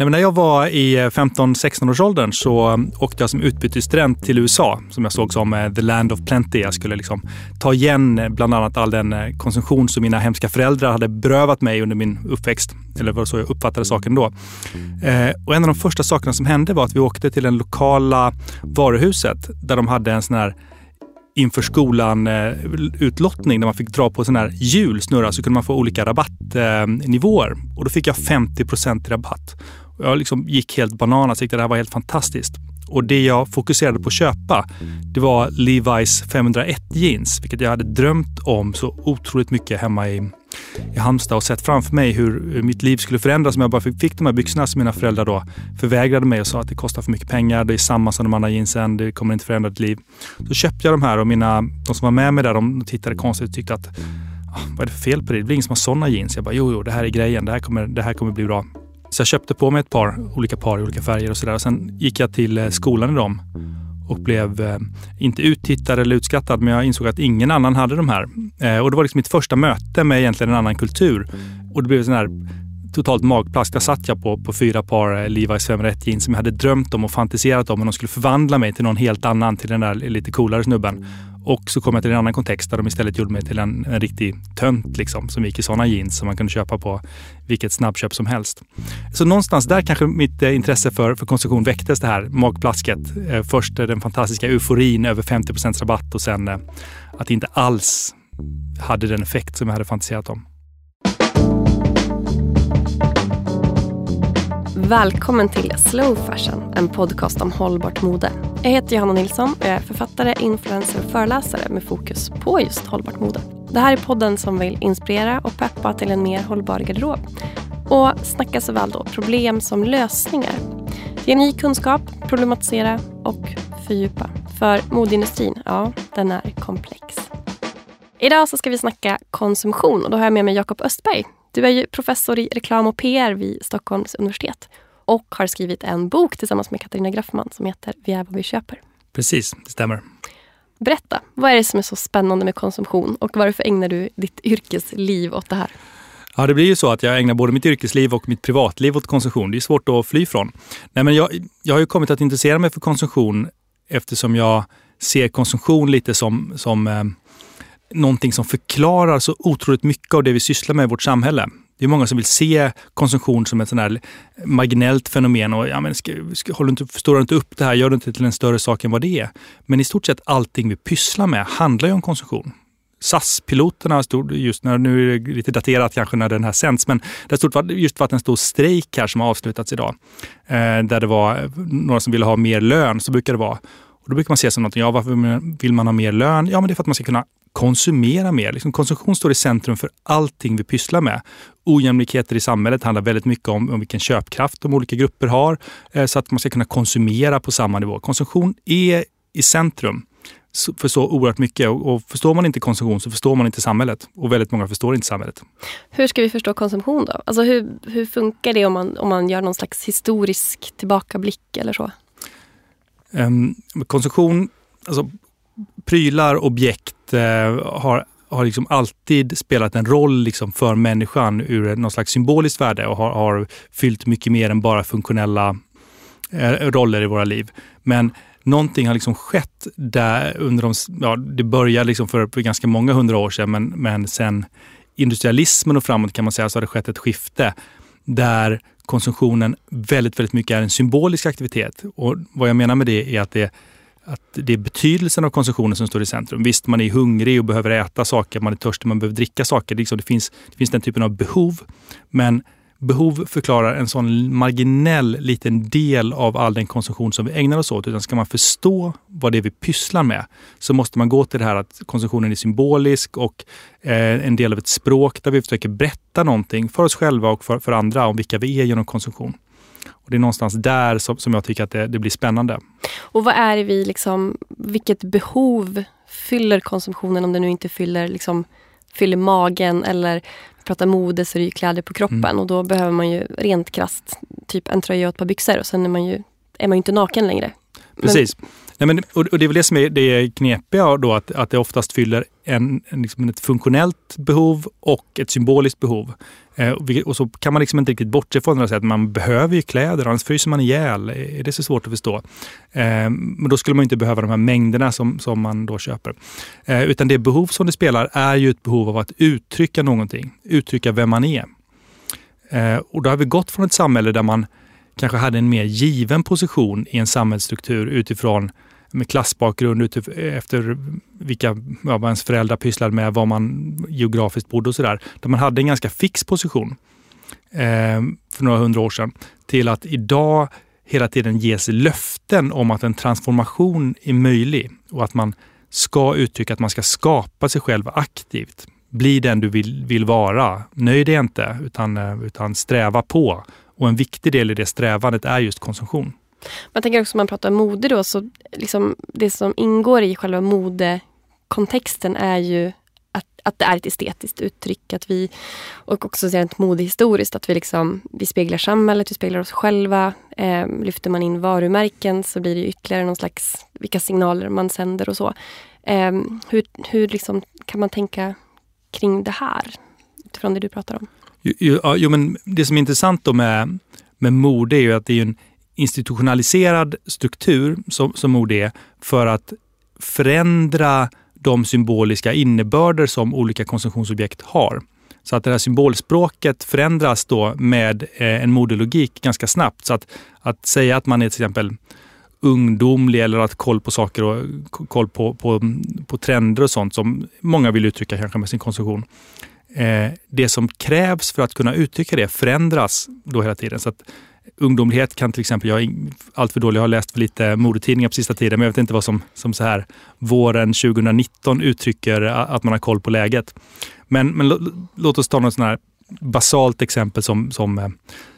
Nej, men när jag var i 15-16 års åldern så åkte jag som utbytesstudent till USA som jag såg som eh, the land of plenty. Jag skulle liksom ta igen eh, bland annat all den eh, konsumtion som mina hemska föräldrar hade berövat mig under min uppväxt. Eller var så jag uppfattade saken då. och en av de första sakerna som hände var att vi åkte till det lokala varuhuset där de hade en sån här inför skolan eh, utlottning där man fick dra på sån här hjulsnurra så kunde man få olika rabattnivåer. och då fick jag 50 i rabatt. Jag liksom gick helt bananas, tyckte det här var helt fantastiskt. Och det jag fokuserade på att köpa, det var Levi's 501 jeans, vilket jag hade drömt om så otroligt mycket hemma i, i Halmstad och sett framför mig hur, mitt liv skulle förändras om jag bara fick, fick de här byxorna som mina föräldrar då förvägrade mig och sa att det kostar för mycket pengar, det är samma som de andra jeansen, det kommer inte förändra ditt liv. Så köpte jag de här och mina, de som var med mig där, de tittade konstigt och tyckte att ah, vad är det för fel på det? Det blir ingen som har sådana jeans. Jag bara, jo, jo, det här är grejen. Det här kommer, det här kommer bli bra. Så jag köpte på mig ett par olika par i olika färger och sådär. Sen gick jag till eh, skolan i dem och blev eh, inte uttittad eller utskattad, men jag insåg att ingen annan hade de här. Eh, och det var liksom mitt första möte med egentligen en annan kultur. Och det blev sån här totalt magplask. Där satt jag på, på fyra par eh, Levi's 501 jeans som jag hade drömt om och fantiserat om. Och de skulle förvandla mig till någon helt annan, till den där lite coolare snubben. Och så kom jag till en annan kontext där de istället gjorde mig till en, en riktig tönt liksom, som gick i sådana jeans som man kunde köpa på vilket snabbköp som helst. Så någonstans där kanske mitt eh, intresse för, för konsumtion väcktes det här magplasket. Eh, först eh, den fantastiska euforin över 50% rabatt och sen eh, att det inte alls hade den effekt som jag hade fantiserat om. Välkommen till Slow Fashion, en podcast om hållbart mode. Jag heter Johanna Nilsson och jag är författare, influencer och föreläsare med fokus på just hållbart mode. Det här är podden som vill inspirera och peppa till en mer hållbar garderob. Och snacka såväl då problem som lösningar. Ge ny kunskap, problematisera och fördjupa. För modeindustrin, ja, den är komplex. Idag så ska vi snacka konsumtion och då har jag med mig Jakob Östberg du är ju professor i reklam och PR vid Stockholms universitet och har skrivit en bok tillsammans med Katarina Graffman som heter Vi är vad vi köper. Precis, det stämmer. Berätta, vad är det som är så spännande med konsumtion och varför ägnar du ditt yrkesliv åt det här? Ja, det blir ju så att jag ägnar både mitt yrkesliv och mitt privatliv åt konsumtion. Det är svårt att fly från. Nej, men jag, jag har ju kommit att intressera mig för konsumtion eftersom jag ser konsumtion lite som, som eh, någonting som förklarar så otroligt mycket av det vi sysslar med i vårt samhälle. Det är många som vill se konsumtion som ett sån här marginellt fenomen. Och, ja, men ska, ska, håller inte, förstår du inte upp det här, gör det inte till en större sak än vad det är. Men i stort sett allting vi pysslar med handlar ju om konsumtion. SAS-piloterna stod just när, nu är det lite daterat kanske när den här sänds, men det stod just varit en stor strejk här som har avslutats idag. Eh, där det var några som ville ha mer lön, så brukar det vara. Och då brukar man se som något, ja varför vill man ha mer lön? Ja men det är för att man ska kunna konsumera mer. Liksom konsumtion står i centrum för allting vi pysslar med. Ojämlikheter i samhället handlar väldigt mycket om, om vilken köpkraft de olika grupper har, eh, så att man ska kunna konsumera på samma nivå. Konsumtion är i centrum för så oerhört mycket. Och förstår man inte konsumtion så förstår man inte samhället. Och väldigt många förstår inte samhället. Hur ska vi förstå konsumtion då? Alltså hur, hur funkar det om man, om man gör någon slags historisk tillbakablick eller så? Um, konsumtion, alltså prylar, objekt eh, har, har liksom alltid spelat en roll liksom för människan ur någon slags symboliskt värde och har, har fyllt mycket mer än bara funktionella eh, roller i våra liv. Men någonting har liksom skett där under de, ja, det började liksom för, ganska många hundra år sedan, men, men sen industrialismen och framåt kan man säga så har det skett ett skifte där konsumtionen väldigt, väldigt mycket är en symbolisk aktivitet. Och vad jag menar med det är att det att det är betydelsen av konsumtionen som står i centrum. Visst, man är hungrig och behöver äta saker, man är törstig, man behöver dricka saker. Det, liksom, det, finns, det finns den typen av behov. Men behov förklarar en sån marginell liten del av all den konsumtion som vi ägnar oss åt. Utan ska man förstå vad det är vi pysslar med så måste man gå till det här att konsumtionen är symbolisk och eh, en del av ett språk där vi försöker berätta någonting för oss själva och för, för andra om vilka vi är genom konsumtion. Och det är någonstans där som, som jag tycker att det, det, blir spännande. Och vad är det vi liksom, vilket behov fyller konsumtionen om det nu inte fyller, liksom, fyller magen eller pratar mode så är det ju kläder på kroppen mm. och då behöver man ju rent krast typ en tröja och ett par byxor och sen är man ju, är man ju inte naken längre. Precis. Men, Nej, men, och, det är väl det som är det knepiga då, att, att det oftast fyller en, en, liksom ett funktionellt behov och ett symboliskt behov. Eh, och så kan man liksom inte riktigt bortse från det att man behöver ju kläder, annars fryser man ihjäl. Är det så svårt att förstå? Eh, men då skulle man inte behöva de här mängderna som, som man då köper. Eh, utan det behov som det spelar är ju ett behov av att uttrycka någonting, uttrycka vem man är. Eh, och då har vi gått från ett samhälle där man kanske hade en mer given position i en samhällsstruktur utifrån med klassbakgrund efter vilka, ja, vad ens föräldrar pysslade med, var man geografiskt bodde och sådär. Där man hade en ganska fix position eh, för några hundra år sedan. Till att idag hela tiden ges löften om att en transformation är möjlig och att man ska uttrycka att man ska skapa sig själv aktivt. Bli den du vill, vill vara. Nöj dig inte, utan, eh, utan sträva på. Och en viktig del i det strävandet är just konsumtion. Man tänker också om man pratar mode då, så liksom det som ingår i själva modekontexten är ju att, att det är ett estetiskt uttryck. Att vi, och också rent modehistoriskt, att vi, liksom, vi speglar samhället, vi speglar oss själva. Eh, lyfter man in varumärken så blir det ytterligare någon slags, vilka signaler man sänder och så. Eh, hur hur liksom, kan man tänka kring det här? Utifrån det du pratar om. Jo, jo, men det som är intressant då med, med mode är ju att det är en institutionaliserad struktur som, som ord är för att förändra de symboliska innebörder som olika konsumtionsobjekt har. Så att det här symbolspråket förändras då med eh, en modelogik ganska snabbt. Så att, att säga att man är till exempel ungdomlig eller att koll på saker och koll på, på, på trender och sånt som många vill uttrycka kanske med sin konsumtion. Eh, det som krävs för att kunna uttrycka det förändras då hela tiden. Så att ungdomlighet kan till exempel, jag är allt för dålig, jag har läst för lite modetidningar på sista tiden, men jag vet inte vad som, som så här våren 2019 uttrycker att man har koll på läget. Men, men låt oss ta något sånt här basalt exempel som, som eh,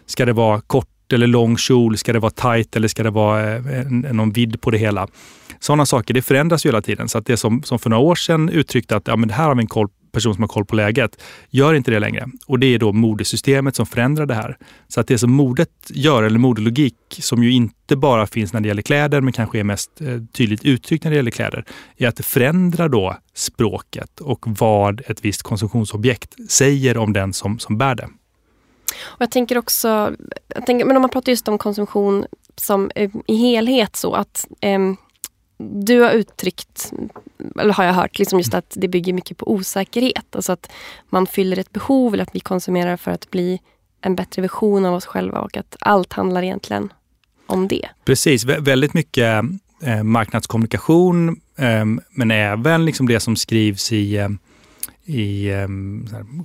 ska det vara kort eller lång kjol? Ska det vara tight eller ska det vara eh, en, någon vidd på det hela? Sådana saker, det förändras ju hela tiden. Så att det som, som för några år sedan uttryckte att ja, men det här har vi en koll person som har koll på läget, gör inte det längre. Och det är då modesystemet som förändrar det här. Så att det som modet gör, eller modelogik, som ju inte bara finns när det gäller kläder, men kanske är mest eh, tydligt uttryckt när det gäller kläder, är att det förändrar då språket och vad ett visst konsumtionsobjekt säger om den som, som bär det. Och jag tänker också, jag tänker, men om man pratar just om konsumtion som eh, i helhet så att eh, du har uttryckt, eller har jag hört, liksom just att det bygger mycket på osäkerhet. Alltså att man fyller ett behov eller att vi konsumerar för att bli en bättre version av oss själva och att allt handlar egentligen om det. Precis, Vä väldigt mycket eh, marknadskommunikation eh, men även liksom det som skrivs i, eh, i eh,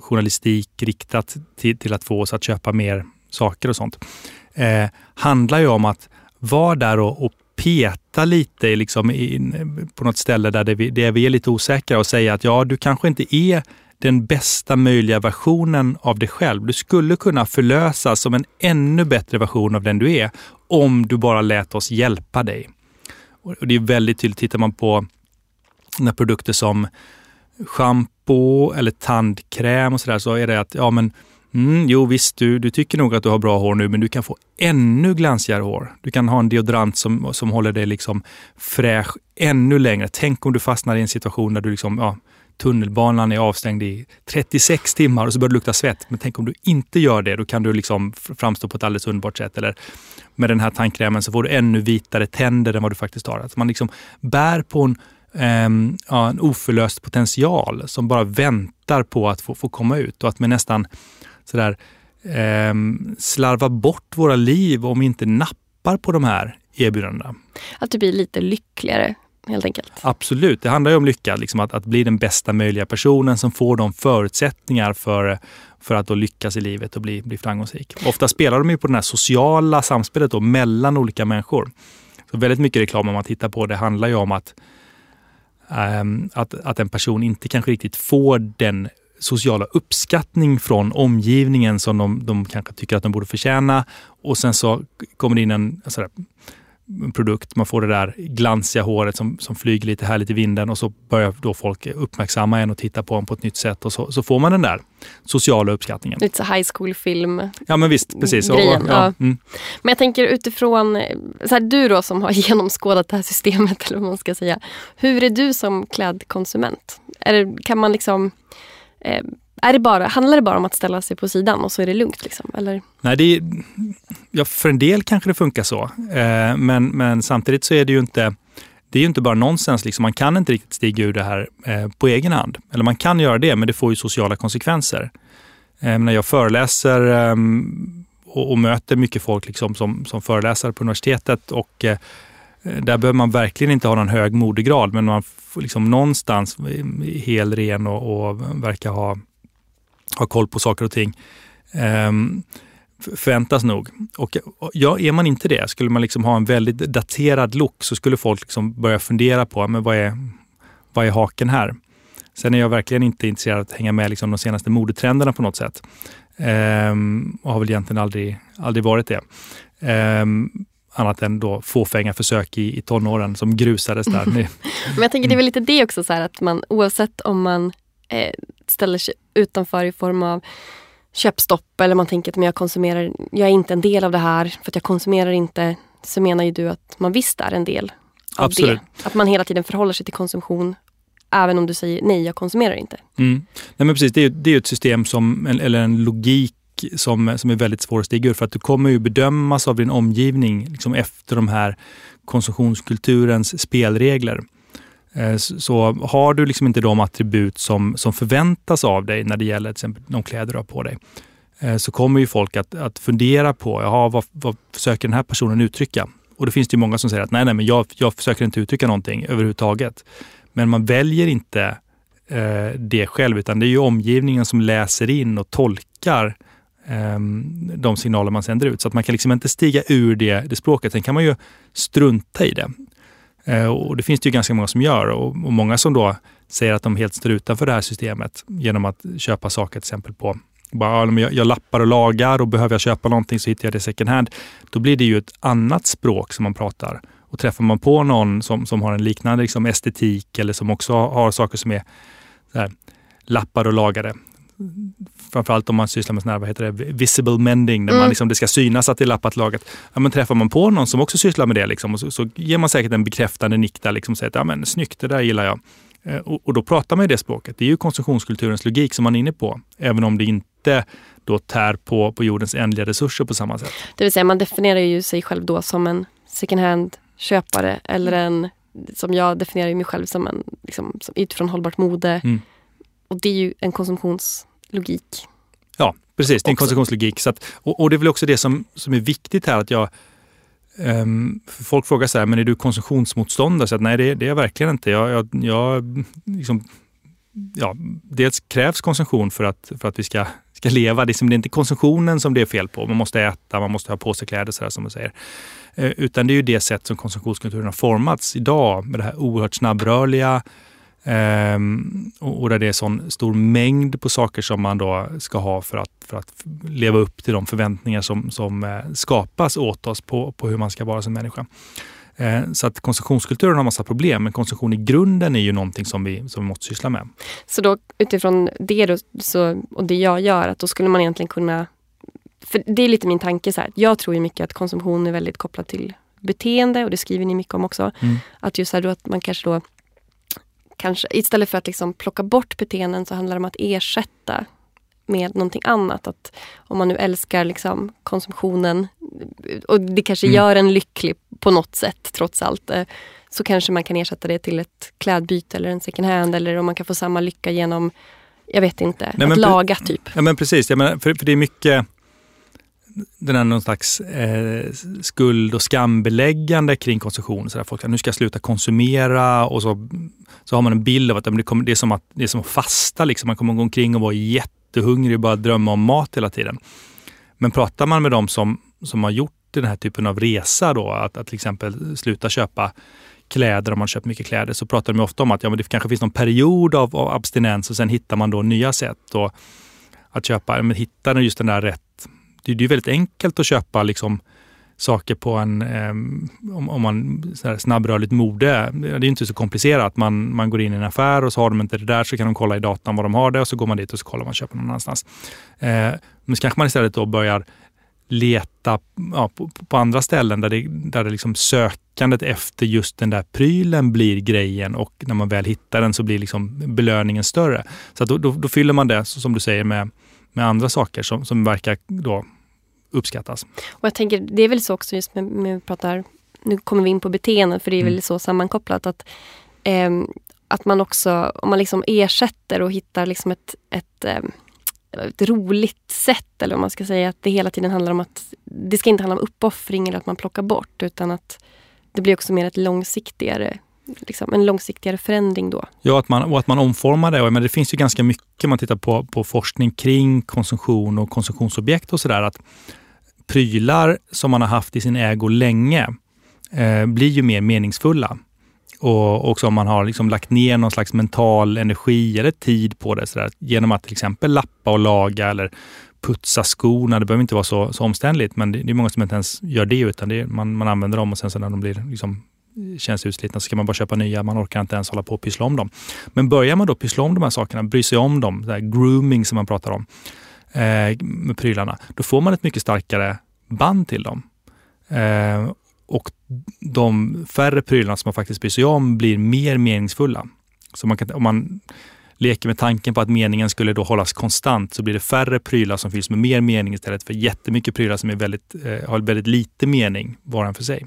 journalistik riktat till, till, att få oss att köpa mer saker och sånt. Eh, handlar ju om att vara där och, och peta lite liksom in, på något ställe där, det vi, där vi är lite osäkra och säga att ja, du kanske inte är den bästa möjliga versionen av dig själv. Du skulle kunna förlösas som en ännu bättre version av den du är om du bara lät oss hjälpa dig. Och det är väldigt tydligt, tittar man på när produkter som schampo eller tandkräm och sådär så är det att ja, men Mm, jo visst, du, du tycker nog att du har bra hår nu, men du kan få ännu glansigare hår. Du kan ha en deodorant som, som håller dig liksom fräsch ännu längre. Tänk om du fastnar i en situation där du liksom, ja, tunnelbanan är avstängd i 36 timmar och så börjar det lukta svett. Men tänk om du inte gör det, då kan du liksom framstå på ett alldeles underbart sätt. Eller med den här tandkrämen så får du ännu vitare tänder än vad du faktiskt har. Att man liksom bär på en, um, ja, en oförlöst potential som bara väntar på att få, få komma ut och att med nästan sådär, eh, slarva bort våra liv om vi inte nappar på de här erbjudandena. Att du blir lite lyckligare helt enkelt. Absolut, det handlar ju om lycka. Liksom att, att bli den bästa möjliga personen som får de förutsättningar för, för att då lyckas i livet och bli, bli framgångsrik. Ofta spelar de ju på det här sociala samspelet då, mellan olika människor. Så väldigt mycket reklam om man tittar på det handlar ju om att, um, att, att en person inte kanske riktigt får den sociala uppskattning från omgivningen som de, de kanske tycker att de borde förtjäna. Och sen så kommer det in en alltså produkt, man får det där glansiga håret som, som flyger lite härligt i vinden och så börjar då folk uppmärksamma en och titta på en på ett nytt sätt och så, så får man den där sociala uppskattningen. Lite så high school-film. Ja men visst, precis. Grejen, och, och, ja. Mm. Men jag tänker utifrån, så här, du då som har genomskådat det här systemet, eller vad man ska säga. Hur är du som klädkonsument? Är det, kan man liksom... Eh, är det bara, handlar det bara om att ställa sig på sidan och så är det lugnt? Liksom, eller? Nej, det är, ja, för en del kanske det funkar så. Eh, men, men samtidigt så är det ju inte det är ju inte bara nonsens. Liksom. Man kan inte riktigt stiga ur det här eh, på egen hand. Eller man kan göra det, men det får ju sociala konsekvenser. Eh, när jag föreläser eh, och, och, möter mycket folk liksom, som, som föreläsare på universitetet och eh, Eh, där behöver man verkligen inte ha någon hög modegrad, men man får liksom någonstans hel ren och, och verkar ha, ha koll på saker och ting. Um, förväntas nog. Och ja, är man inte det, skulle man liksom ha en väldigt daterad look så skulle folk liksom börja fundera på men vad, är, vad är haken här. Sen är jag verkligen inte intresserad av att hänga med liksom de senaste modetrenderna på något sätt. Ehm, och har väl egentligen aldrig, aldrig varit det. Ehm, annat än då fåfänga försök i, i tonåren som grusades där. Men jag tänker det är väl lite det också, så här, att man oavsett om man eh, ställer sig utanför i form av köpstopp eller man tänker att jag konsumerar, jag är inte en del av det här för att jag konsumerar inte. Så menar ju du att man visst är en del av Absolut. det. Att man hela tiden förhåller sig till konsumtion även om du säger nej, jag konsumerar inte. Mm. Nej, men precis, det är, det är ett system som, eller en logik som, som är väldigt svår att stiga ur för att du kommer ju bedömas av din omgivning liksom efter de här konsumtionskulturens spelregler. Eh, så har du liksom inte de attribut som, som förväntas av dig när det gäller till exempel de kläder du har på dig, eh, så kommer ju folk att, att fundera på, jaha, vad, vad försöker den här personen uttrycka? Och då finns det ju många som säger att nej, nej, men jag, jag försöker inte uttrycka någonting överhuvudtaget. Men man väljer inte eh, det själv, utan det är ju omgivningen som läser in och tolkar eh, Ehm, de signaler man sänder ut. Så att man kan liksom inte stiga ur det, det språket. Sen kan man ju strunta i det. Eh, och det finns det ju ganska många som gör och, och många som då säger att de helt står utanför det här systemet genom att köpa saker till exempel på bara, jag, jag lappar och lagar och behöver jag köpa någonting så hittar jag det second hand. Då blir det ju ett annat språk som man pratar. Och träffar man på någon som, som har en liknande liksom, estetik eller som också har saker som är så här, lappar och lagade, framförallt om man sysslar med sån här, vad heter det, visible mending, där mm. man liksom, det ska synas att det är lappat lagat. Ja, men träffar man på någon som också sysslar med det liksom, så, så ger man säkert en bekräftande nick där liksom, och säger att ja, men, snyggt, det där gillar jag. Eh, och, och, då pratar man ju det språket. Det är ju konsumtionskulturens logik som man är inne på, även om det inte då tär på, på jordens ändliga resurser på samma sätt. Det vill säga man definierar ju sig själv då som en second hand-köpare eller en, som jag definierar mig själv som en, liksom, som utifrån hållbart mode. Mm. Och det är ju en konsumtions logik. Ja, precis. Det är en konsumtionslogik. Så att, och, och, det är väl också det som, som är viktigt här att jag um, Folk frågar så här, men är du konsumtionsmotståndare? Så att, nej, det, det är jag verkligen inte. Jag, jag, jag liksom, ja, dels krävs konsumtion för att, för att vi ska, ska leva. Det är, inte konsumtionen som det är fel på. Man måste äta, man måste ha på sig kläder, så här, som man säger. Eh, utan det är ju det sätt som konsumtionskulturen har formats idag med det här oerhört snabbrörliga, Ehm, och, där det är sån stor mängd på saker som man då ska ha för att, för att leva upp till de förväntningar som, som eh, skapas åt oss på, på hur man ska vara som människa. Ehm, så att konsumtionskulturen har massa problem, men konsumtion i grunden är ju någonting som vi, som vi måste syssla med. Så då utifrån det då, så, och det jag gör, att då skulle man egentligen kunna... För det är lite min tanke, så här, jag tror ju mycket att konsumtion är väldigt kopplad till beteende och det skriver ni mycket om också. Mm. Att just här då, att man kanske då kanske, istället för att liksom plocka bort beteenden så handlar det om att ersätta med någonting annat. Att om man nu älskar liksom konsumtionen och det kanske mm. gör en lycklig på något sätt trots allt. Eh, så kanske man kan ersätta det till ett klädbyte eller en second hand eller om man kan få samma lycka genom, jag vet inte, Nej, att laga typ. Ja men precis, jag menar, för, för det är mycket den här någon slags eh, skuld och skambeläggande kring konsumtion. Så där folk säger nu ska jag sluta konsumera och så, så har man en bild av att det, kommer, det, är, som att det är som att fasta. Liksom. Man kommer gå omkring och vara jättehungrig och bara drömma om mat hela tiden. Men pratar man med dem som, som har gjort den här typen av resa, då, att, att till exempel sluta köpa kläder, om man köpt mycket kläder, så pratar de ofta om att ja, men det kanske finns någon period av, av abstinens och sen hittar man då nya sätt. Och att köpa, men hitta just den där rätt det, det är väldigt enkelt att köpa liksom, saker på en, eh, om, om, man snabbrörligt mode. Det är inte så komplicerat. Man, man går in i en affär och så har de inte det där så kan de kolla i datan var de har det och så går man dit och så kollar man och köper någon annanstans. Eh, men så kanske man istället då börjar leta ja, på, på, andra ställen där det, där det liksom sökandet efter just den där prylen blir grejen och när man väl hittar den så blir liksom belöningen större. Så då, då, då, fyller man det, som du säger, med, med andra saker som, som verkar då uppskattas. Och jag tänker, det är väl så också just med, med pratar, nu kommer vi in på beteenden för det är mm. väl så sammankopplat att eh, att man också, om man liksom ersätter och hittar liksom ett, ett eh, ett roligt sätt eller om man ska säga att det hela tiden handlar om att det ska inte handla om uppoffring eller att man plockar bort utan att det blir också mer ett långsiktigare Liksom, en långsiktigare förändring då. Ja, att man, och att man omformar det. Men det finns ju ganska mycket, om man tittar på, på forskning kring konsumtion och konsumtionsobjekt och sådär, att prylar som man har haft i sin ägo länge eh, blir ju mer meningsfulla. Och också om man har liksom lagt ner någon slags mental energi eller tid på det. Så där, genom att till exempel lappa och laga eller putsa skorna. Det behöver inte vara så, så omständligt, men det, det är många som inte ens gör det. utan det, man, man använder dem och sen så när de blir liksom, eh, känns utslitna så ska man bara köpa nya. Man orkar inte ens hålla på och pyssla om dem. Men börjar man då pyssla om de här sakerna, bry sig om dem, där grooming som man pratar om Eh, med prylarna, då får man ett mycket starkare band till dem. Eh, och de färre prylarna som man faktiskt bryr sig om blir mer meningsfulla. Så man kan, om man leker med tanken på att meningen skulle då hållas konstant så blir det färre prylar som fylls med mer mening istället för jättemycket prylar som är väldigt, eh, har väldigt lite mening var och en för sig.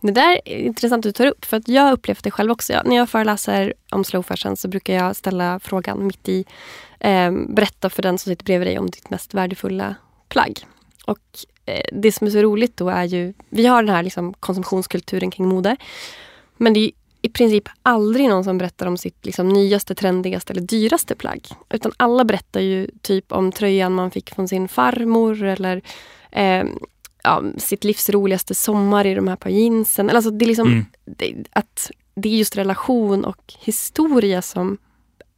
Det där är intressant att du tar upp för att jag har upplevt det själv också. När jag föreläser om slow fashion så brukar jag ställa frågan mitt i eh, berätta för den som sitter bredvid dig om ditt mest värdefulla plagg. Och Eh, det som är så roligt då är ju, vi har den här liksom konsumtionskulturen kring mode. Men det är i princip aldrig någon som berättar om sitt liksom nyaste, trendigaste eller dyraste plagg. Utan alla berättar ju typ om tröjan man fick från sin farmor eller eh, ja, sitt livs roligaste sommar i de här par jeansen. Alltså det, är liksom, mm. det, att det är just relation och historia som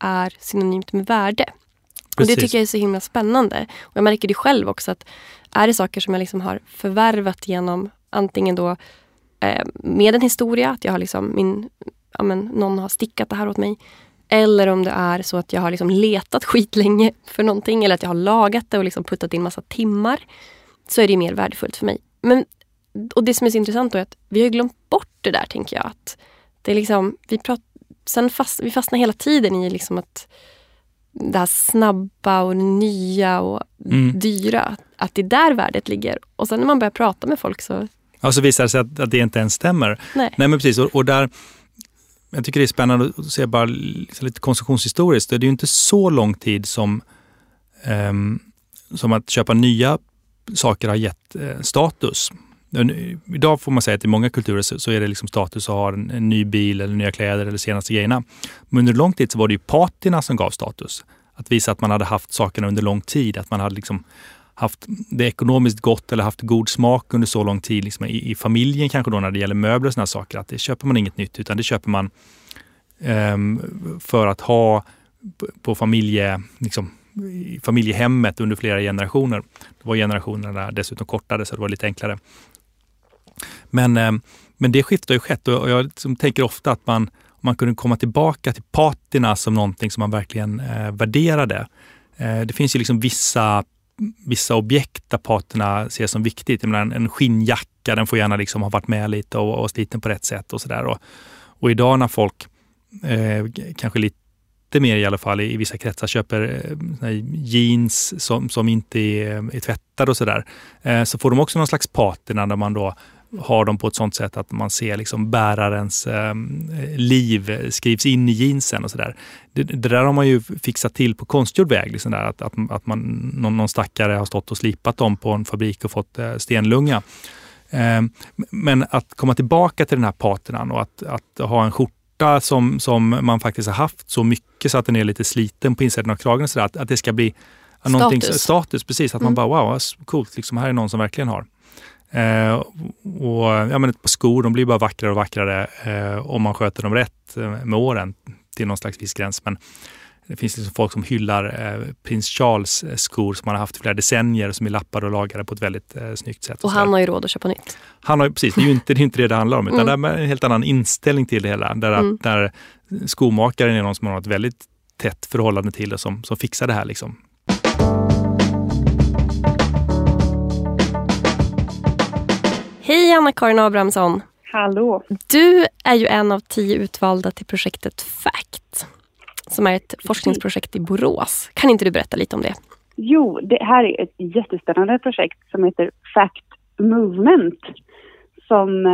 är synonymt med värde. Och Det tycker jag är så himla spännande. Och Jag märker det själv också att är det saker som jag liksom har förvärvat genom antingen då eh, med en historia, att jag har liksom min, ja, men, någon har stickat det här åt mig. Eller om det är så att jag har liksom letat skitlänge för någonting eller att jag har lagat det och liksom puttat in massa timmar. Så är det mer värdefullt för mig. Men, och det som är så intressant är att vi har glömt bort det där tänker jag. Att det är liksom, vi, prat, sen fast, vi fastnar hela tiden i liksom att det här snabba och nya och mm. dyra. Att det är där värdet ligger. Och sen när man börjar prata med folk så... Ja, så visar det sig att, att det inte ens stämmer. Nej, Nej men precis. Och, och, där, jag tycker det är spännande att se bara liksom lite konsumtionshistoriskt. Det är ju inte så lång tid som, um, som att köpa nya saker har gett uh, status. Idag får man säga att i många kulturer så, så är det liksom status att ha en, en, ny bil eller nya kläder eller senaste grejerna. Men under lång tid så var det ju patina som gav status. Att visa att man hade haft sakerna under lång tid, att man hade liksom haft det ekonomiskt gott eller haft god smak under så lång tid. Liksom i, i, familjen kanske då när det gäller möbler och sådana saker. Att det köper man inget nytt utan det köper man um, för att ha på familje, liksom, familjehemmet under flera generationer. Det var generationerna dessutom kortare så det var lite enklare. Men, eh, men det skiftet har ju skett och jag liksom tänker ofta att man, om man kunde komma tillbaka till patina som någonting som man verkligen eh, värderade. Eh, det finns ju liksom vissa, vissa objekt där patina ses som viktigt. Menar, en, skinnjacka, den får gärna liksom ha varit med lite och, och sliten på rätt sätt och sådär. Och, och idag när folk eh, kanske lite mer i alla fall i, i vissa kretsar köper eh, jeans som, som inte är, är tvättade och sådär. Eh, så får de också någon slags patina där man då har dem på ett sånt sätt att man ser liksom bärarens eh, liv skrivs in i jeansen och sådär. Det, det, där har man ju fixat till på konstgjord väg. Liksom där, att, att, att man, någon, någon stackare har stått och slipat dem på en fabrik och fått eh, stenlunga. Eh, men att komma tillbaka till den här patinan och att, att ha en skjorta som, som man faktiskt har haft så mycket så att den är lite sliten på insidan av kragen. Så där, att, att det ska bli status. status precis, att mm. man bara wow, coolt, liksom, här är någon som verkligen har. Eh, och ja, men ett par skor de blir bara vackrare och vackrare eh, om man sköter dem rätt eh, med åren till någon slags viss gräns. Men det finns liksom folk som hyllar eh, prins Charles eh, skor som han har haft i flera decennier som är lappade och lagade på ett väldigt eh, snyggt sätt. Och, och han har ju råd att köpa nytt. Han har precis, det är ju inte det, är inte det det handlar om utan mm. det är en helt annan inställning till det hela. Där, mm. där skomakaren är någon som har ett väldigt tätt förhållande till det som, som fixar det här. Liksom. Hej Anna-Karin Abrahamsson. Hallå. Du är ju en av tio utvalda till projektet FACT som är ett forskningsprojekt i Borås. Kan inte du berätta lite om det? Jo, det här är ett jättespännande projekt som heter FACT Movement som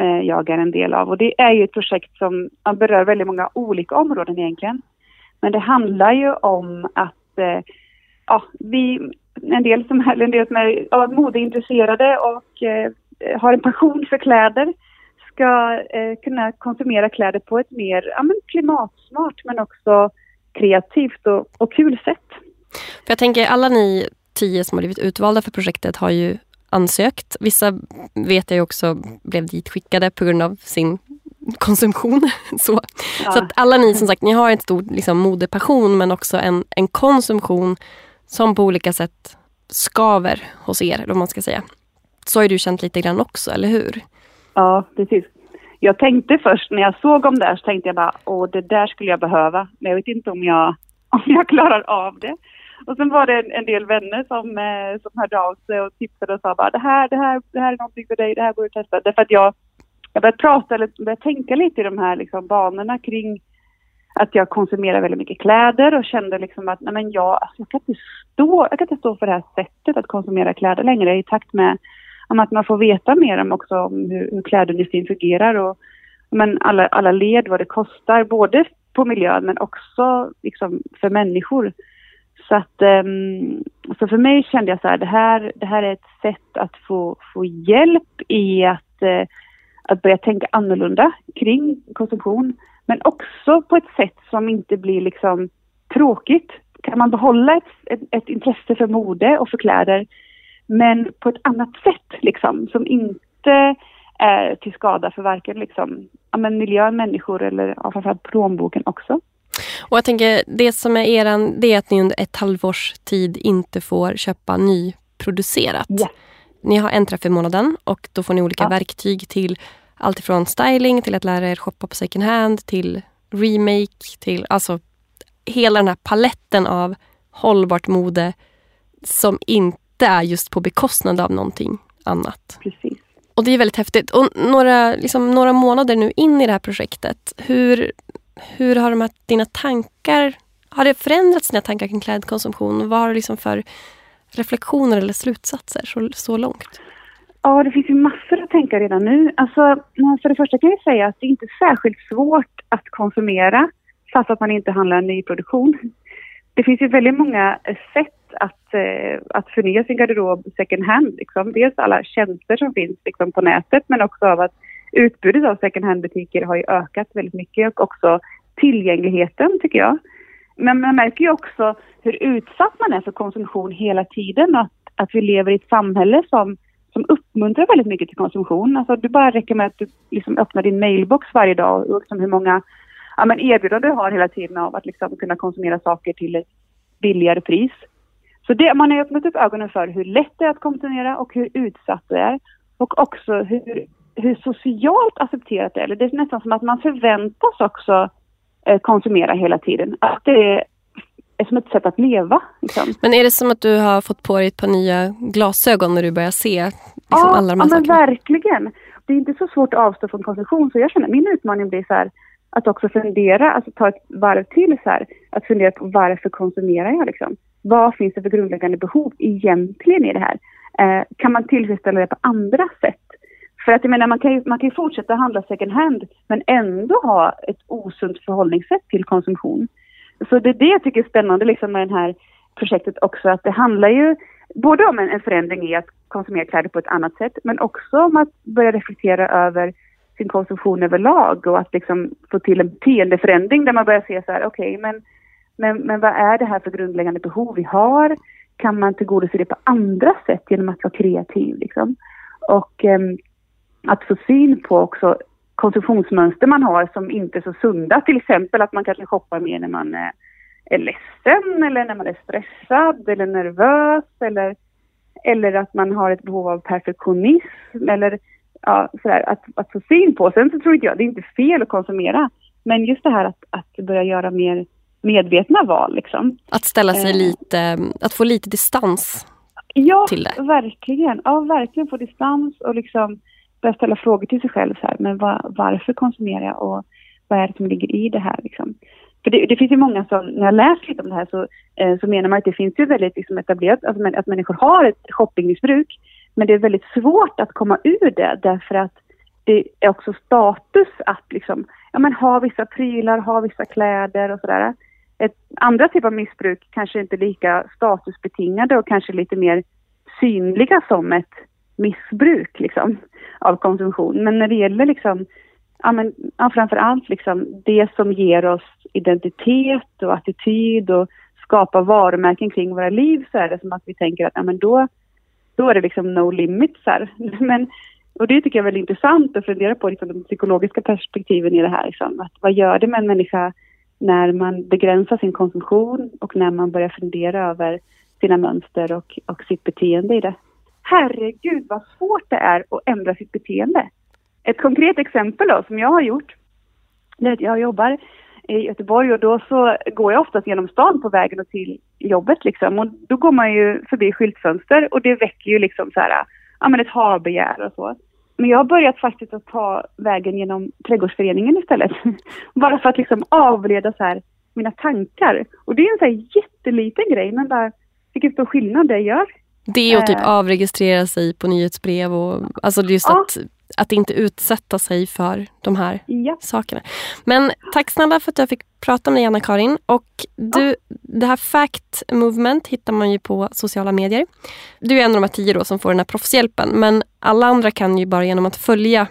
eh, jag är en del av. Och det är ju ett projekt som berör väldigt många olika områden egentligen. Men det handlar ju om att eh, ja, vi, en del som, en del som är ja, modeintresserade och eh, har en passion för kläder ska eh, kunna konsumera kläder på ett mer ja, men klimatsmart men också kreativt och, och kul sätt. För jag tänker alla ni tio som har blivit utvalda för projektet har ju ansökt. Vissa vet jag också blev ditskickade på grund av sin konsumtion. Så, ja. så att alla ni som sagt, ni har en stor liksom, modepassion men också en, en konsumtion som på olika sätt skaver hos er, vad man ska säga. Så har du känt lite grann också, eller hur? Ja, precis. Jag tänkte först när jag såg om det här så tänkte jag bara, åh det där skulle jag behöva. Men jag vet inte om jag, om jag klarar av det. Och sen var det en, en del vänner som, eh, som hörde av sig och tipsade och sa bara, det här, det här, det här är någonting för dig, det här borde du testa. Därför att jag, jag började prata, eller började tänka lite i de här liksom, banorna kring att jag konsumerar väldigt mycket kläder och kände liksom att nej men jag, alltså jag, kan inte stå, jag kan inte stå för det här sättet att konsumera kläder längre i takt med om att man får veta mer om också om hur, hur klädindustrin fungerar och men alla, alla led, vad det kostar, både på miljön men också liksom för människor. Så att um, så för mig kände jag så här, det här, det här är ett sätt att få, få hjälp i att, uh, att börja tänka annorlunda kring konsumtion. Men också på ett sätt som inte blir liksom tråkigt. Kan man behålla ett, ett, ett intresse för mode och för kläder men på ett annat sätt liksom, som inte är till skada för varken liksom, ja, men miljön, människor eller ja, framförallt plånboken också. Och jag tänker, det som är eran, det är att ni under ett halvårs tid inte får köpa nyproducerat. Yeah. Ni har en träff i månaden och då får ni olika ja. verktyg till allt ifrån styling till att lära er shoppa på second hand till remake till alltså hela den här paletten av hållbart mode som inte inte är just på bekostnad av någonting annat. Precis. Och det är väldigt häftigt. Och några, liksom, några månader nu in i det här projektet, hur, hur har de här, dina tankar, har det förändrats dina tankar kring klädkonsumtion? Vad har du liksom för reflektioner eller slutsatser så, så långt? Ja, det finns ju massor att tänka redan nu. Alltså, för det första kan jag säga att det är inte särskilt svårt att konsumera fast att man inte handlar en nyproduktion. Det finns ju väldigt många sätt att, eh, att förnya sin garderob second hand. Liksom. Dels alla tjänster som finns liksom, på nätet men också av att utbudet av second hand-butiker har ju ökat väldigt mycket och också tillgängligheten tycker jag. Men man märker ju också hur utsatt man är för konsumtion hela tiden. Att, att vi lever i ett samhälle som, som uppmuntrar väldigt mycket till konsumtion. Alltså det bara räcker med att du liksom öppnar din mailbox varje dag och liksom hur många ja, men erbjudanden du har hela tiden av att liksom kunna konsumera saker till ett billigare pris. Så det, man har öppnat upp ögonen för hur lätt det är att konsumera och hur utsatt det är. Och också hur, hur socialt accepterat det är. Det är nästan som att man förväntas också eh, konsumera hela tiden. Att det är, är som ett sätt att leva. Liksom. Men är det som att du har fått på dig ett par nya glasögon när du börjar se liksom, ja, alla de här ja, sakerna? men verkligen. Det är inte så svårt att avstå från konsumtion så jag känner min utmaning blir så här att också fundera, alltså ta ett varv till så här, att fundera på varför konsumerar jag liksom? Vad finns det för grundläggande behov egentligen i det här? Eh, kan man tillfredsställa det på andra sätt? För att jag menar, man kan ju, man kan ju fortsätta handla second hand men ändå ha ett osunt förhållningssätt till konsumtion. Så det är det jag tycker är spännande liksom med det här projektet också, att det handlar ju både om en, en förändring i att konsumera kläder på ett annat sätt men också om att börja reflektera över sin konsumtion överlag och att liksom få till en beteendeförändring där man börjar se så här, okej, okay, men, men, men vad är det här för grundläggande behov vi har? Kan man tillgodose det på andra sätt genom att vara kreativ liksom? Och eh, att få syn på också konsumtionsmönster man har som inte är så sunda. Till exempel att man kanske shoppar mer när man är, ledsen eller när man är stressad eller nervös eller, eller att man har ett behov av perfektionism eller ja, sådär, att, att få syn på. Sen så tror inte jag, det är inte fel att konsumera, men just det här att, att börja göra mer medvetna val. Liksom. Att ställa sig eh. lite, att få lite distans ja, till det. verkligen. Ja, verkligen få distans och liksom börja ställa frågor till sig själv. Så här, men va, varför konsumerar jag och vad är det som ligger i det här? Liksom? För det, det finns ju många som, när jag läser lite om det här så, eh, så menar man att det finns ju väldigt liksom, etablerat, alltså, att människor har ett shoppingmissbruk. Men det är väldigt svårt att komma ur det därför att det är också status att liksom, ja, men ha vissa prylar, ha vissa kläder och sådär. Ett andra typ av missbruk kanske inte lika statusbetingade och kanske lite mer synliga som ett missbruk liksom, av konsumtion. Men när det gäller liksom, ja, men, ja, framför allt liksom, det som ger oss identitet och attityd och skapar varumärken kring våra liv så är det som att vi tänker att ja, men då, då är det liksom no limits här. Men, och det tycker jag är väldigt intressant att fundera på liksom, de psykologiska perspektiven i det här. Liksom. Att, vad gör det med en människa när man begränsar sin konsumtion och när man börjar fundera över sina mönster och, och sitt beteende i det. Herregud vad svårt det är att ändra sitt beteende. Ett konkret exempel då, som jag har gjort, det är att jag jobbar i Göteborg och då så går jag oftast genom stan på vägen och till jobbet liksom. Och då går man ju förbi skyltfönster och det väcker ju liksom så här, ja men ett harbegär och så. Men jag har börjat faktiskt att ta vägen genom trädgårdsföreningen istället. bara för att liksom avleda så här mina tankar. Och det är en så här jätteliten grej men bara vilken stor skillnad det gör. Det är att typ avregistrera sig på nyhetsbrev och alltså just ja. att att inte utsätta sig för de här ja. sakerna. Men tack snälla för att jag fick prata med dig Anna-Karin. Och du, ja. Det här Fact Movement hittar man ju på sociala medier. Du är en av de här tio då som får den här proffshjälpen. Men alla andra kan ju bara genom att följa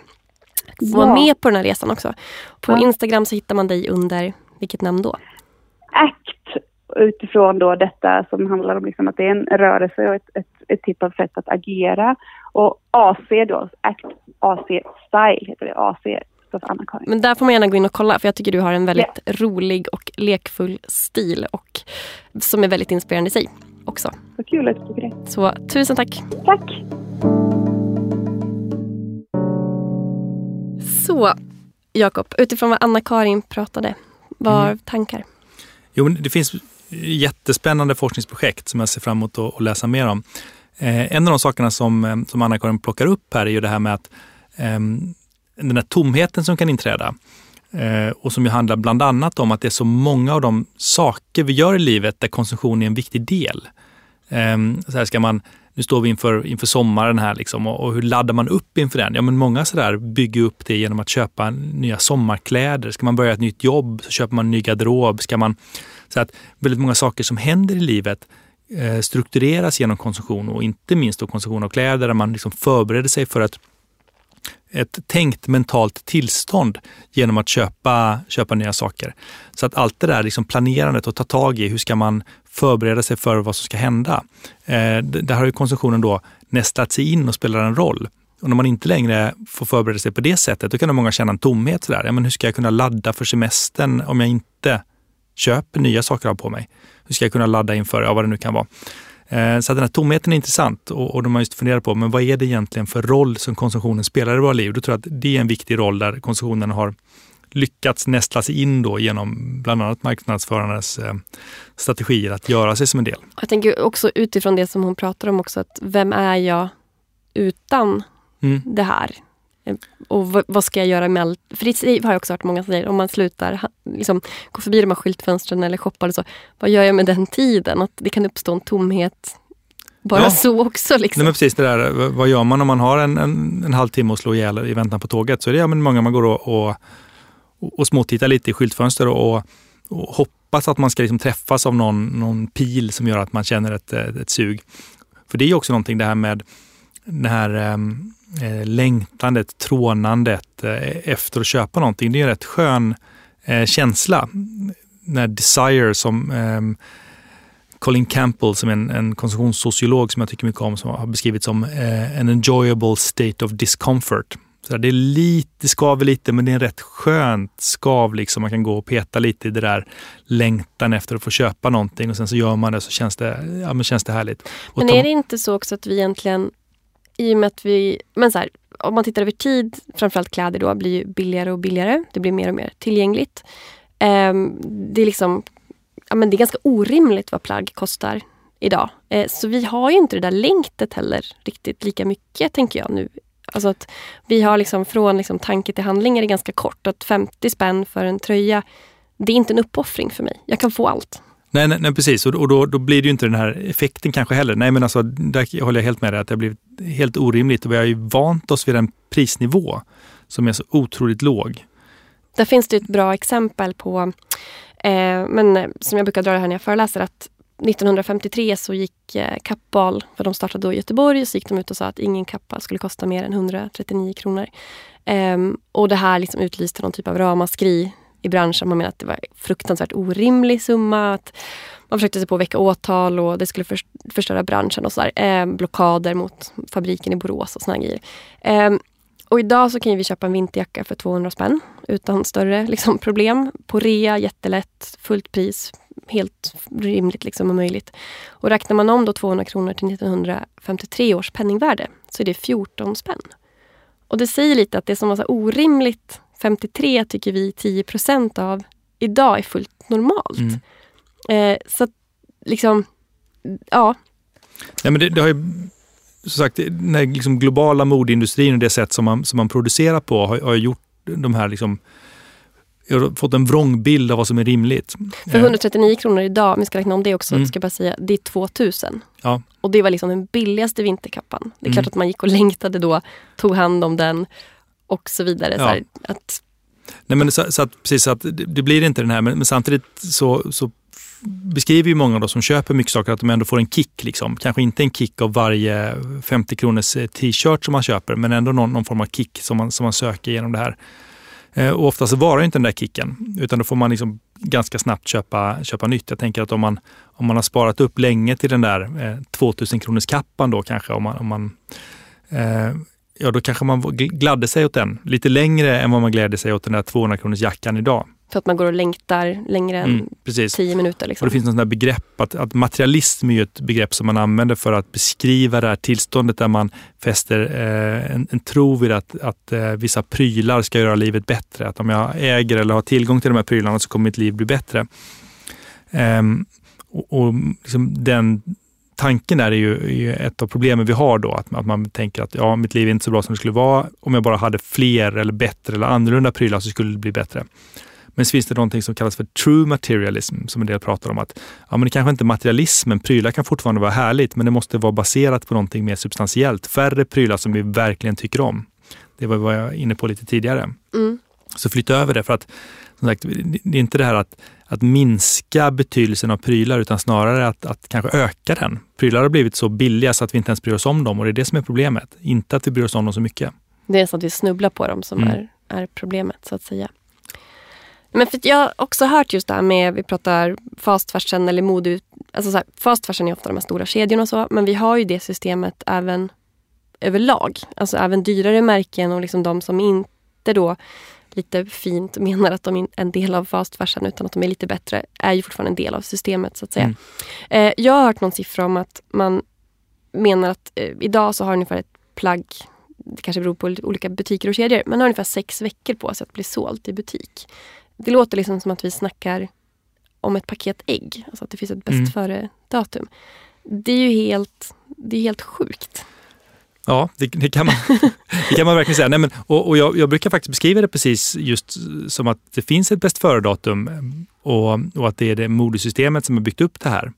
vara ja. med på den här resan också. På ja. Instagram så hittar man dig under vilket namn då? ACT utifrån då detta som handlar om liksom att det är en rörelse och ett, ett, ett typ av sätt att agera. Och AC då, ACT, AC Style heter det, AC Anna-Karin. Men där får man gärna gå in och kolla för jag tycker du har en väldigt yeah. rolig och lekfull stil och som är väldigt inspirerande i sig också. Vad kul att du tycker det. Så tusen tack. Tack. Så Jakob, utifrån vad Anna-Karin pratade, vad har mm. tankar? Jo, det finns jättespännande forskningsprojekt som jag ser fram emot att läsa mer om. Eh, en av de sakerna som, eh, som Anna-Karin plockar upp här är ju det här med att eh, den här tomheten som kan inträda eh, och som ju handlar bland annat om att det är så många av de saker vi gör i livet där konsumtion är en viktig del. Eh, så här ska man, nu står vi inför, inför sommaren här liksom, och, och, hur laddar man upp inför den? Ja, men många sådär bygger upp det genom att köpa nya sommarkläder. Ska man börja ett nytt jobb så köper man en ny garderob. Ska man, så att väldigt många saker som händer i livet Eh, struktureras genom konsumtion och inte minst då konsumtion av kläder där man liksom förbereder sig för ett, ett tänkt mentalt tillstånd genom att köpa, köpa nya saker. Så att allt det där liksom planerandet och ta tag i, hur ska man förbereda sig för vad som ska hända? Eh, där har ju konsumtionen då nästlat sig in och spelar en roll. Och när man inte längre får förbereda sig på det sättet, då kan många känna en tomhet. Sådär. Ja, men hur ska jag kunna ladda för semestern om jag inte köper nya saker av på mig? Hur ska jag kunna ladda inför, ja, vad det nu kan vara. Eh, så den här tomheten är intressant och, och de har just funderat på, men vad är det egentligen för roll som konsumtionen spelar i våra liv? Då tror jag att det är en viktig roll där konsumtionen har lyckats nästla sig in då genom bland annat marknadsförarnas eh, strategier att göra sig som en del. Jag tänker också utifrån det som hon pratar om också, att vem är jag utan mm. det här? Och vad, ska jag göra med För det har jag också hört många säga, om man slutar liksom, gå förbi de här skyltfönstren eller shoppar så. Vad gör jag med den tiden? Att det kan uppstå en tomhet bara ja. så också. Liksom. Nej, men precis det där, vad gör man om man har en, en, en halvtimme att slå ihjäl i väntan på tåget? Så är det ja, men många man går och, och, och småtittar lite i skyltfönster och, och hoppas att man ska liksom träffas av någon, någon pil som gör att man känner ett, ett sug. För det är också någonting det här med det här um, eh, längtandet, trånandet eh, efter att köpa någonting. Det är en rätt skön eh, känsla. När desire som eh, Colin Campbell, som är en, en konsumtionssociolog som jag tycker mycket om, som har beskrivit som en enjoyable state of discomfort. Så det är lite, det skaver lite, men det är en rätt skönt skav. Liksom. Man kan gå och peta lite i det där längtan efter att få köpa någonting och sen så gör man det så känns det, ja, men känns det härligt. Men är det inte så också att vi egentligen i och med att vi, men så här, om man tittar över tid, framförallt kläder då, blir ju billigare och billigare. Det blir mer och mer tillgängligt. Um, det är liksom, ja men det är ganska orimligt vad plagg kostar idag. Eh, så vi har ju inte det där längtet heller riktigt lika mycket tänker jag nu. Alltså att vi har liksom från liksom tanke till handling är det ganska kort. Att 50 spänn för en tröja, det är inte en uppoffring för mig. Jag kan få allt. Nej, nej, nej, precis. Och, och då, då, blir det ju inte den här effekten kanske heller. Nej, men alltså, där håller jag helt med dig att det har blivit helt orimligt. Och vi har ju vant oss vid en prisnivå som är så otroligt låg. Där finns det ett bra exempel på, eh, men eh, som jag brukar dra det här när jag föreläser, att 1953 så gick eh, Kappahl, för de startade då i Göteborg, så gick de ut och sa att ingen Kappahl skulle kosta mer än 139 kronor. Eh, och det här liksom utlyste någon typ av ramaskri i branschen. Man menar att det var fruktansvärt orimlig summa. Att man försökte sig på att väcka åtal och det skulle förstöra branschen och sådär. Eh, blockader mot fabriken i Borås och såna grejer. Eh, och idag så kan vi köpa en vinterjacka för 200 spänn utan större liksom, problem. På rea, jättelätt, fullt pris, helt rimligt liksom, och möjligt. Och räknar man om då 200 kronor till 1953 års penningvärde så är det 14 spänn. Och det säger lite att det som var så orimligt 53 tycker vi 10% av idag är fullt normalt. Mm. Eh, så liksom, ja. Nej, men det, det har ju som sagt, den liksom globala modeindustrin och det sätt som man, som man producerar på har, har gjort de här liksom, jag har fått en vrångbild av vad som är rimligt. För 139 kronor idag, om vi ska räkna om det också, mm. ska jag bara säga, det är 2000. Ja. Och det var liksom den billigaste vinterkappan. Det är mm. klart att man gick och längtade då, tog hand om den och så vidare. Ja. Så här, att... Nej, men så, så, att, precis, så att det, blir inte den här, men, men samtidigt så, så beskriver ju många då som köper mycket saker att de ändå får en kick. Liksom. Kanske inte en kick av varje 50 kronors t-shirt som man köper, men ändå någon, någon form av kick som man, som man söker genom det här. Eh, och oftast varar inte den där kicken, utan då får man liksom ganska snabbt köpa, köpa nytt. Jag tänker att om man, om man har sparat upp länge till den där eh, 2000 kronors kappan då kanske, om man, om man eh, ja då kanske man gladde sig åt den lite längre än vad man glädde sig åt den där 200 kronors jackan idag. För att man går och längtar längre än mm, tio minuter. Liksom. Och det finns något begrepp, att, att materialism är ett begrepp som man använder för att beskriva det här tillståndet där man fäster eh, en, en tro vid att, att eh, vissa prylar ska göra livet bättre. Att om jag äger eller har tillgång till de här prylarna så kommer mitt liv bli bättre. Um, och, och liksom den tanken där är ju, är ju, ett av problemen vi har då. Att, att, man tänker att ja, mitt liv är inte så bra som det skulle vara. Om jag bara hade fler eller bättre eller annorlunda prylar så skulle det bli bättre. Men så finns det någonting som kallas för true materialism, som en del pratar om. att ja, men Det kanske inte är materialismen, prylar kan fortfarande vara härligt, men det måste vara baserat på någonting mer substantiellt. Färre prylar som vi verkligen tycker om. Det var vad jag var inne på lite tidigare. Mm. Så flytta över det, för att som sagt, det är inte det här att, att minska betydelsen av prylar, utan snarare att, att kanske öka den. Prylar har blivit så billiga så att vi inte ens bryr oss om dem och det är det som är problemet. Inte att vi bryr oss om dem så mycket. Det är så att vi snubblar på dem som mm. är, är problemet, så att säga. Men för jag har också hört just det här med, vi pratar fast fashion eller mode. Alltså så här, fast fashion är ofta de här stora kedjorna och så, men vi har ju det systemet även överlag. Alltså även dyrare märken och liksom de som inte då lite fint menar att de är en del av fast fashion utan att de är lite bättre, är ju fortfarande en del av systemet så att säga. Mm. Eh, jag har hört någon siffra om att man menar att eh, idag så har ungefär ett plagg det kanske beror på olika butiker och kedjor, men har ungefär sex veckor på sig att bli sålt i butik. Det låter liksom som att vi snackar om ett paket ägg. Alltså att det finns ett bäst mm. före-datum. Det är ju helt, det är helt sjukt. Ja, det, det, kan, man, det kan man verkligen säga. Nej, men, och, och jag, jag, brukar faktiskt beskriva det precis just som att det finns ett bäst före-datum och, och att det är det modesystemet som har byggt upp det här.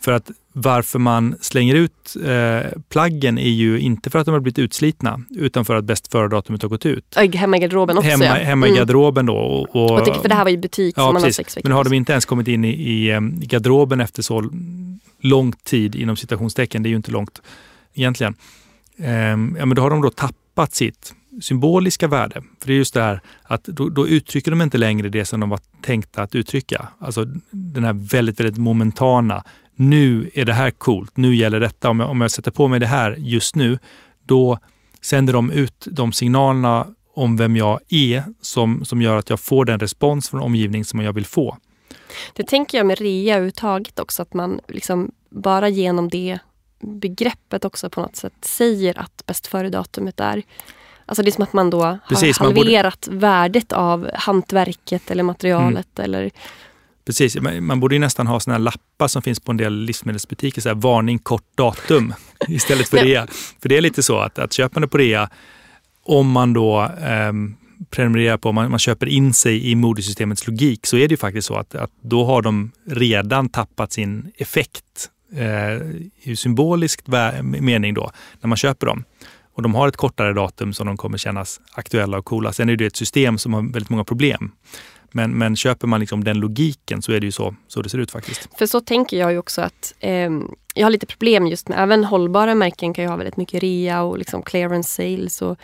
För att varför man slänger ut eh, plaggen är ju inte för att de har blivit utslitna, utan för att bäst före-datumet har gått ut. Hemma i garderoben också Hemma, ja. hemma mm. i garderoben då. Och, och, och för det här var ju butik ja, som man har sex veckor. Men har de inte ens kommit in i, i, i garderoben efter så lång tid, inom citationstecken, det är ju inte långt egentligen, eh, Ehm, ja, men då har de då tappat sitt symboliska värde. För det är just det här att då, då, uttrycker de inte längre det som de var tänkta att uttrycka. Alltså den här väldigt, väldigt momentana nu är det här coolt, nu gäller detta. Om jag, om jag sätter på mig det här just nu, då sänder de ut de signalerna om vem jag är som, som gör att jag får den respons från omgivningen som jag vill få. Det tänker jag med rea överhuvudtaget också, att man liksom bara genom det begreppet också på något sätt säger att bäst före-datumet är Alltså det är som att man då Precis, har halverat borde... värdet av hantverket eller materialet. Mm. Eller Precis, man borde ju nästan ha såna lappar som finns på en del livsmedelsbutiker, så här, varning kort datum istället för rea. För det är lite så att, att köper man det på rea, om man då eh, prenumererar på, man, man köper in sig i modesystemets logik, så är det ju faktiskt så att, att då har de redan tappat sin effekt eh, i symbolisk mening då, när man köper dem. Och de har ett kortare datum som de kommer kännas aktuella och coola. Sen är det ett system som har väldigt många problem. Men, men köper man liksom den logiken så är det ju så, så det ser ut faktiskt. För så tänker jag ju också att eh, jag har lite problem just med, även hållbara märken kan ju ha väldigt mycket rea och liksom clearance sales. Och,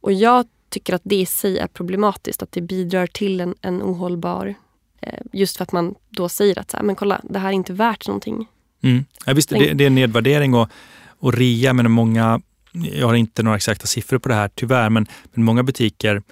och jag tycker att det i sig är problematiskt, att det bidrar till en, en ohållbar eh, Just för att man då säger att så här, men kolla, det här är inte värt någonting. Mm. Ja, visst, det, det är en nedvärdering och, och rea, men många, jag har inte några exakta siffror på det här tyvärr, men, men många butiker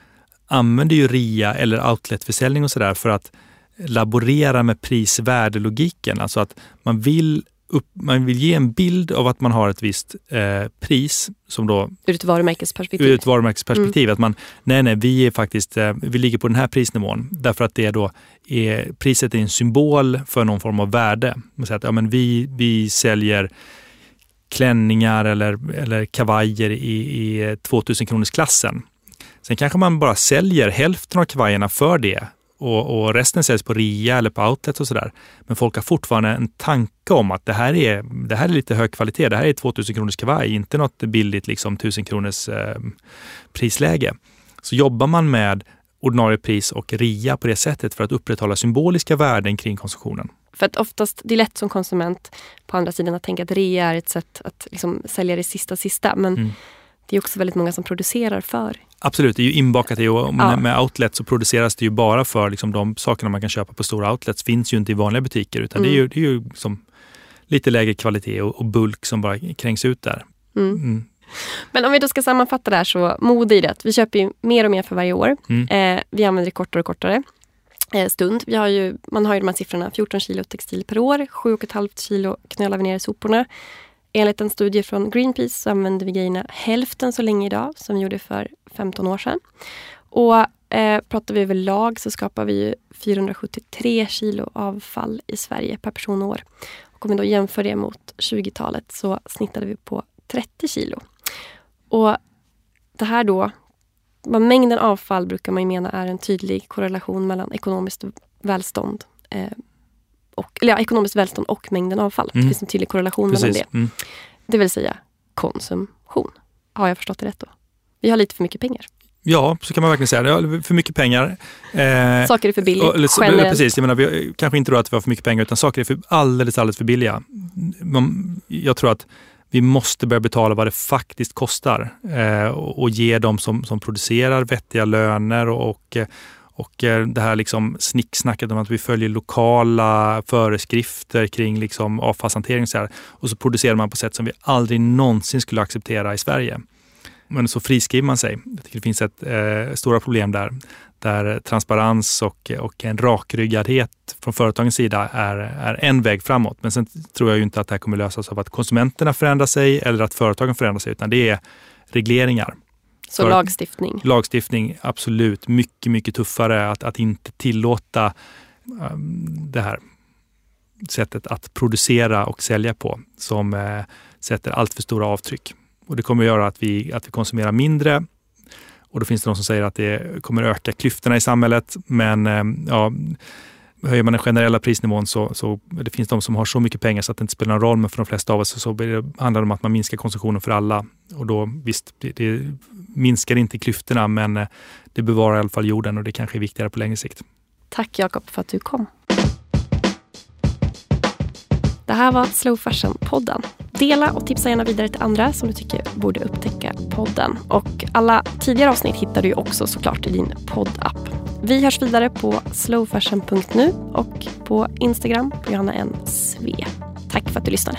använder ju rea eller outletförsäljning och sådär för att laborera med prisvärdelogiken. Alltså att man vill, upp, man vill ge en bild av att man har ett visst eh, pris. Som då, ur ett varumärkesperspektiv? Ur ett varumärkesperspektiv. Mm. Att man, nej, nej, vi är faktiskt, eh, vi ligger på den här prisnivån. Därför att det då är, priset är en symbol för någon form av värde. Man säger att ja, men vi, vi säljer klänningar eller, eller kavajer i, i 2000 kronors klassen. Sen kanske man bara säljer hälften av kavajerna för det och, och, resten säljs på rea eller på outlet och sådär. Men folk har fortfarande en tanke om att det här är, det här är lite hög kvalitet. Det här är 2000 kronors kavaj, inte något billigt liksom 1000 kronors eh, prisläge. Så jobbar man med ordinarie pris och rea på det sättet för att upprätthålla symboliska värden kring konsumtionen. För att oftast, det är lätt som konsument på andra sidan att tänka att rea är ett sätt att liksom sälja det sista sista. Men mm det är också väldigt många som producerar för. Absolut, det är ju inbakat i och ja. med outlets så produceras det ju bara för liksom, de sakerna man kan köpa på stora outlets finns ju inte i vanliga butiker utan mm. det är ju, det är ju som lite lägre kvalitet och, och, bulk som bara krängs ut där. Mm. Mm. Men om vi då ska sammanfatta det här så mode i det. Vi köper ju mer och mer för varje år. Mm. Eh, vi använder det kortare och kortare eh, stund. Vi har ju, man har ju de här siffrorna 14 kilo textil per år, 7,5 kilo knölar vi ner i soporna. Enligt en studie från Greenpeace så använder vi grejerna hälften så länge idag som vi gjorde för 15 år sedan. Och eh, pratar vi överlag så skapar vi 473 kilo avfall i Sverige per person och år. Och om vi då jämför det mot 20-talet så snittade vi på 30 kilo. Och det här då, mängden avfall brukar man mena är en tydlig korrelation mellan ekonomiskt välstånd eh, och, eller ja, ekonomiskt välstånd och mängden avfall. Mm. Det finns en tydlig korrelation Precis. mellan det. Mm. Det vill säga konsumtion. Har jag förstått det rätt då? Vi har lite för mycket pengar. Ja, så kan man verkligen säga. Det. För mycket pengar. Eh, saker är för billiga, generellt. Precis, jag menar, vi, kanske inte då att vi har för mycket pengar utan saker är för alldeles, alldeles för billiga. Jag tror att vi måste börja betala vad det faktiskt kostar eh, och, och, ge dem som, som producerar vettiga löner och, och och eh, det här liksom snicksnacket om att vi följer lokala föreskrifter kring liksom avfallshantering och så, här. och så producerar man på sätt som vi aldrig någonsin skulle acceptera i Sverige. Men så friskriver man sig. Jag tycker det finns ett eh, stora problem där, där transparens och, och en rakryggadhet från företagens sida är, är en väg framåt. Men sen tror jag ju inte att det här kommer lösas av att konsumenterna förändrar sig eller att företagen förändrar sig, utan det är regleringar. Så lagstiftning? Lagstiftning, absolut. Mycket, mycket tuffare att, att inte tillåta um, det här sättet att producera och sälja på som eh, sätter allt för stora avtryck. Och det kommer att göra att vi, att vi konsumerar mindre och då finns det de som säger att det kommer öka klyftorna i samhället. Men eh, ja, höjer man den generella prisnivån så, så det finns de som har så mycket pengar så att det inte spelar någon roll. Men för de flesta av oss så, så handlar det om att man minskar konsumtionen för alla. Och då visst, det, det minskar inte klyftorna men eh, det bevarar i alla fall jorden och det kanske är viktigare på längre sikt. Tack Jakob för att du kom. Det här var Slow Fashion-podden. Dela och tipsa gärna vidare till andra som du tycker borde upptäcka podden. Och alla tidigare avsnitt hittar du också såklart i din poddapp. Vi hörs vidare på slowfashion.nu och på Instagram på Johanna N. Sve. Tack för att du lyssnade.